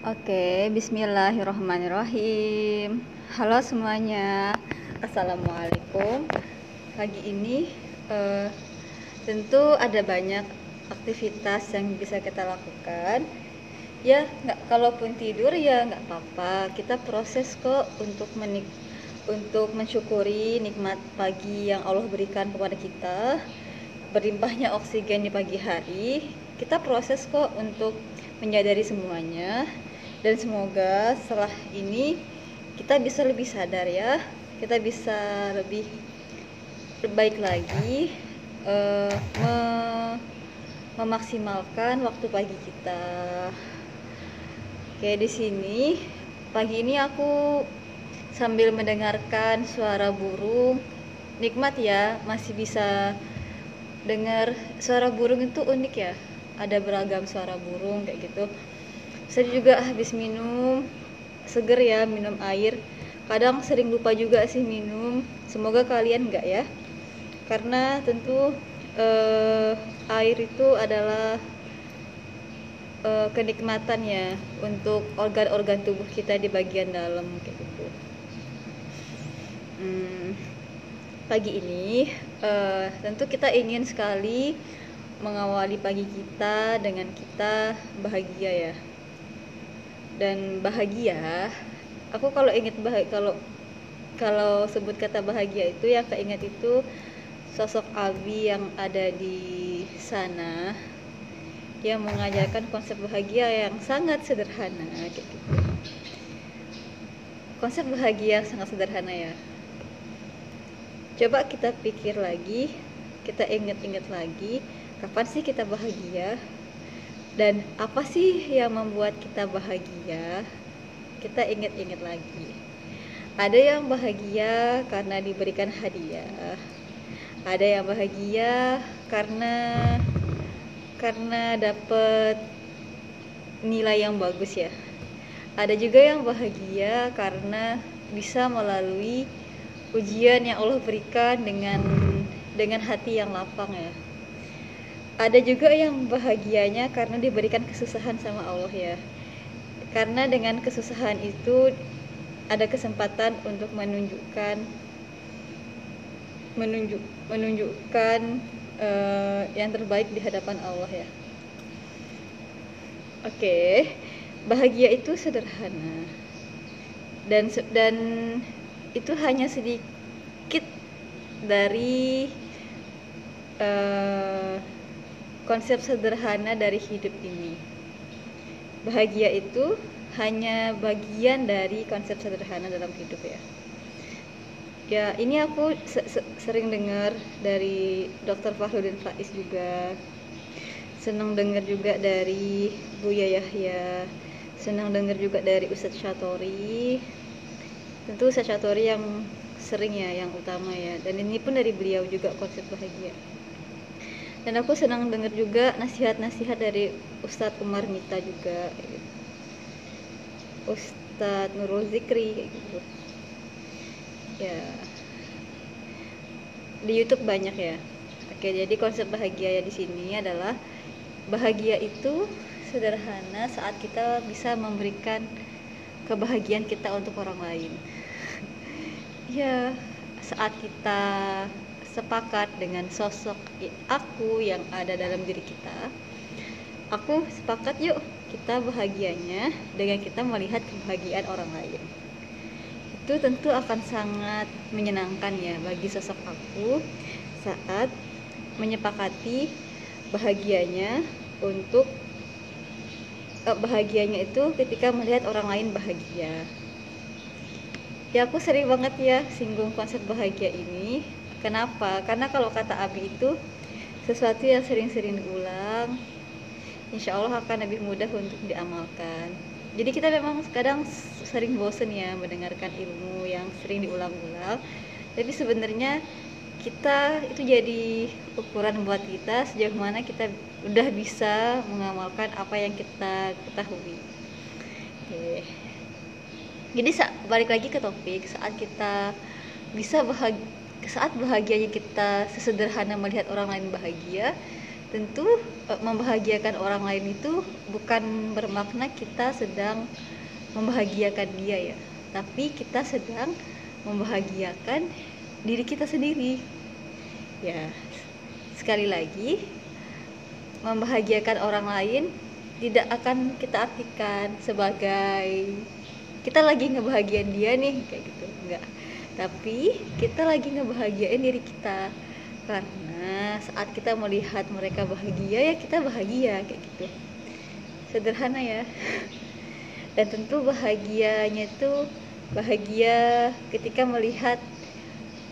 Oke, bismillahirrahmanirrahim. Halo semuanya, assalamualaikum. Pagi ini eh, tentu ada banyak aktivitas yang bisa kita lakukan. Ya, nggak kalaupun tidur ya nggak apa-apa. Kita proses kok untuk menik untuk mensyukuri nikmat pagi yang Allah berikan kepada kita. Berlimpahnya oksigen di pagi hari. Kita proses kok untuk menyadari semuanya dan semoga setelah ini kita bisa lebih sadar ya. Kita bisa lebih baik lagi uh, me memaksimalkan waktu pagi kita. Kayak di sini pagi ini aku sambil mendengarkan suara burung. Nikmat ya masih bisa dengar. Suara burung itu unik ya. Ada beragam suara burung kayak gitu saya juga habis minum. Seger ya minum air. Kadang sering lupa juga sih minum. Semoga kalian enggak ya. Karena tentu eh, air itu adalah eh, kenikmatan ya untuk organ-organ tubuh kita di bagian dalam kayak gitu. Hmm, pagi ini eh, tentu kita ingin sekali mengawali pagi kita dengan kita bahagia ya dan bahagia aku kalau ingat bahagia kalau kalau sebut kata bahagia itu yang keinget itu sosok Abi yang ada di sana. Yang mengajarkan konsep bahagia yang sangat sederhana gitu. Konsep bahagia sangat sederhana ya. Coba kita pikir lagi kita ingat-ingat lagi kapan sih kita bahagia dan apa sih yang membuat kita bahagia? Kita ingat-ingat lagi. Ada yang bahagia karena diberikan hadiah. Ada yang bahagia karena karena dapat nilai yang bagus ya. Ada juga yang bahagia karena bisa melalui ujian yang Allah berikan dengan dengan hati yang lapang ya ada juga yang bahagianya karena diberikan kesusahan sama Allah ya karena dengan kesusahan itu ada kesempatan untuk menunjukkan menunjuk menunjukkan uh, yang terbaik di hadapan Allah ya oke okay. bahagia itu sederhana dan dan itu hanya sedikit dari uh, konsep sederhana dari hidup ini. Bahagia itu hanya bagian dari konsep sederhana dalam hidup ya. Ya, ini aku se -se sering dengar dari Dr. Fahrudin Faiz juga. Senang dengar juga dari Buya Yahya. Senang dengar juga dari Ustadz Syatori. Tentu Ustadz Syatori yang sering ya, yang utama ya. Dan ini pun dari beliau juga konsep bahagia dan aku senang dengar juga nasihat-nasihat dari Ustadz Umar Mita juga gitu. Ustadz Nurul Zikri gitu. Ya. Di YouTube banyak ya. Oke jadi konsep bahagia ya di sini adalah bahagia itu sederhana saat kita bisa memberikan kebahagiaan kita untuk orang lain. Ya saat kita sepakat dengan sosok aku yang ada dalam diri kita aku sepakat yuk kita bahagianya dengan kita melihat kebahagiaan orang lain. Itu tentu akan sangat menyenangkan ya bagi sosok aku saat menyepakati bahagianya untuk eh, bahagianya itu ketika melihat orang lain bahagia. Ya aku sering banget ya singgung konsep bahagia ini Kenapa? Karena kalau kata Abi itu sesuatu yang sering-sering diulang, insya Allah akan lebih mudah untuk diamalkan. Jadi kita memang kadang sering bosen ya mendengarkan ilmu yang sering diulang-ulang. Tapi sebenarnya kita itu jadi ukuran buat kita sejauh mana kita udah bisa mengamalkan apa yang kita ketahui. Oke. Jadi balik lagi ke topik saat kita bisa bahagia saat bahagianya kita sesederhana melihat orang lain bahagia tentu eh, membahagiakan orang lain itu bukan bermakna kita sedang membahagiakan dia ya. Tapi kita sedang membahagiakan diri kita sendiri. Ya sekali lagi membahagiakan orang lain tidak akan kita artikan sebagai kita lagi ngebahagiain dia nih kayak gitu. Enggak tapi kita lagi ngebahagiain diri kita. Karena saat kita melihat mereka bahagia ya kita bahagia kayak gitu. Sederhana ya. Dan tentu bahagianya itu bahagia ketika melihat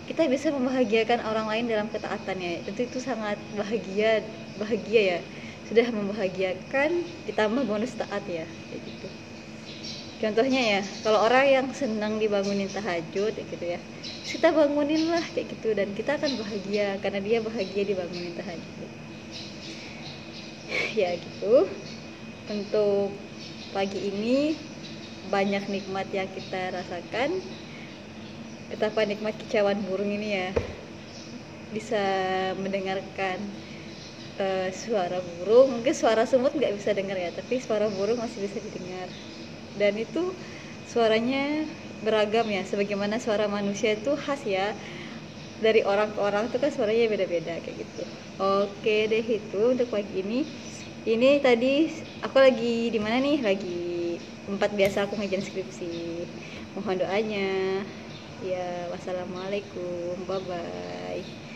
kita bisa membahagiakan orang lain dalam ketaatannya. Tentu itu sangat bahagia bahagia ya. Sudah membahagiakan ditambah bonus taat ya kayak gitu contohnya ya kalau orang yang senang dibangunin tahajud ya gitu ya kita bangunin lah kayak gitu dan kita akan bahagia karena dia bahagia dibangunin tahajud. Ya gitu. Untuk pagi ini banyak nikmat yang kita rasakan. Betapa nikmat kicauan burung ini ya bisa mendengarkan uh, suara burung. Mungkin suara semut nggak bisa dengar ya tapi suara burung masih bisa didengar dan itu suaranya beragam ya sebagaimana suara manusia itu khas ya. Dari orang ke orang itu kan suaranya beda-beda kayak gitu. Oke deh itu untuk pagi ini. Ini tadi aku lagi di mana nih? Lagi tempat biasa aku ngajarin skripsi. Mohon doanya. Ya wassalamualaikum. Bye bye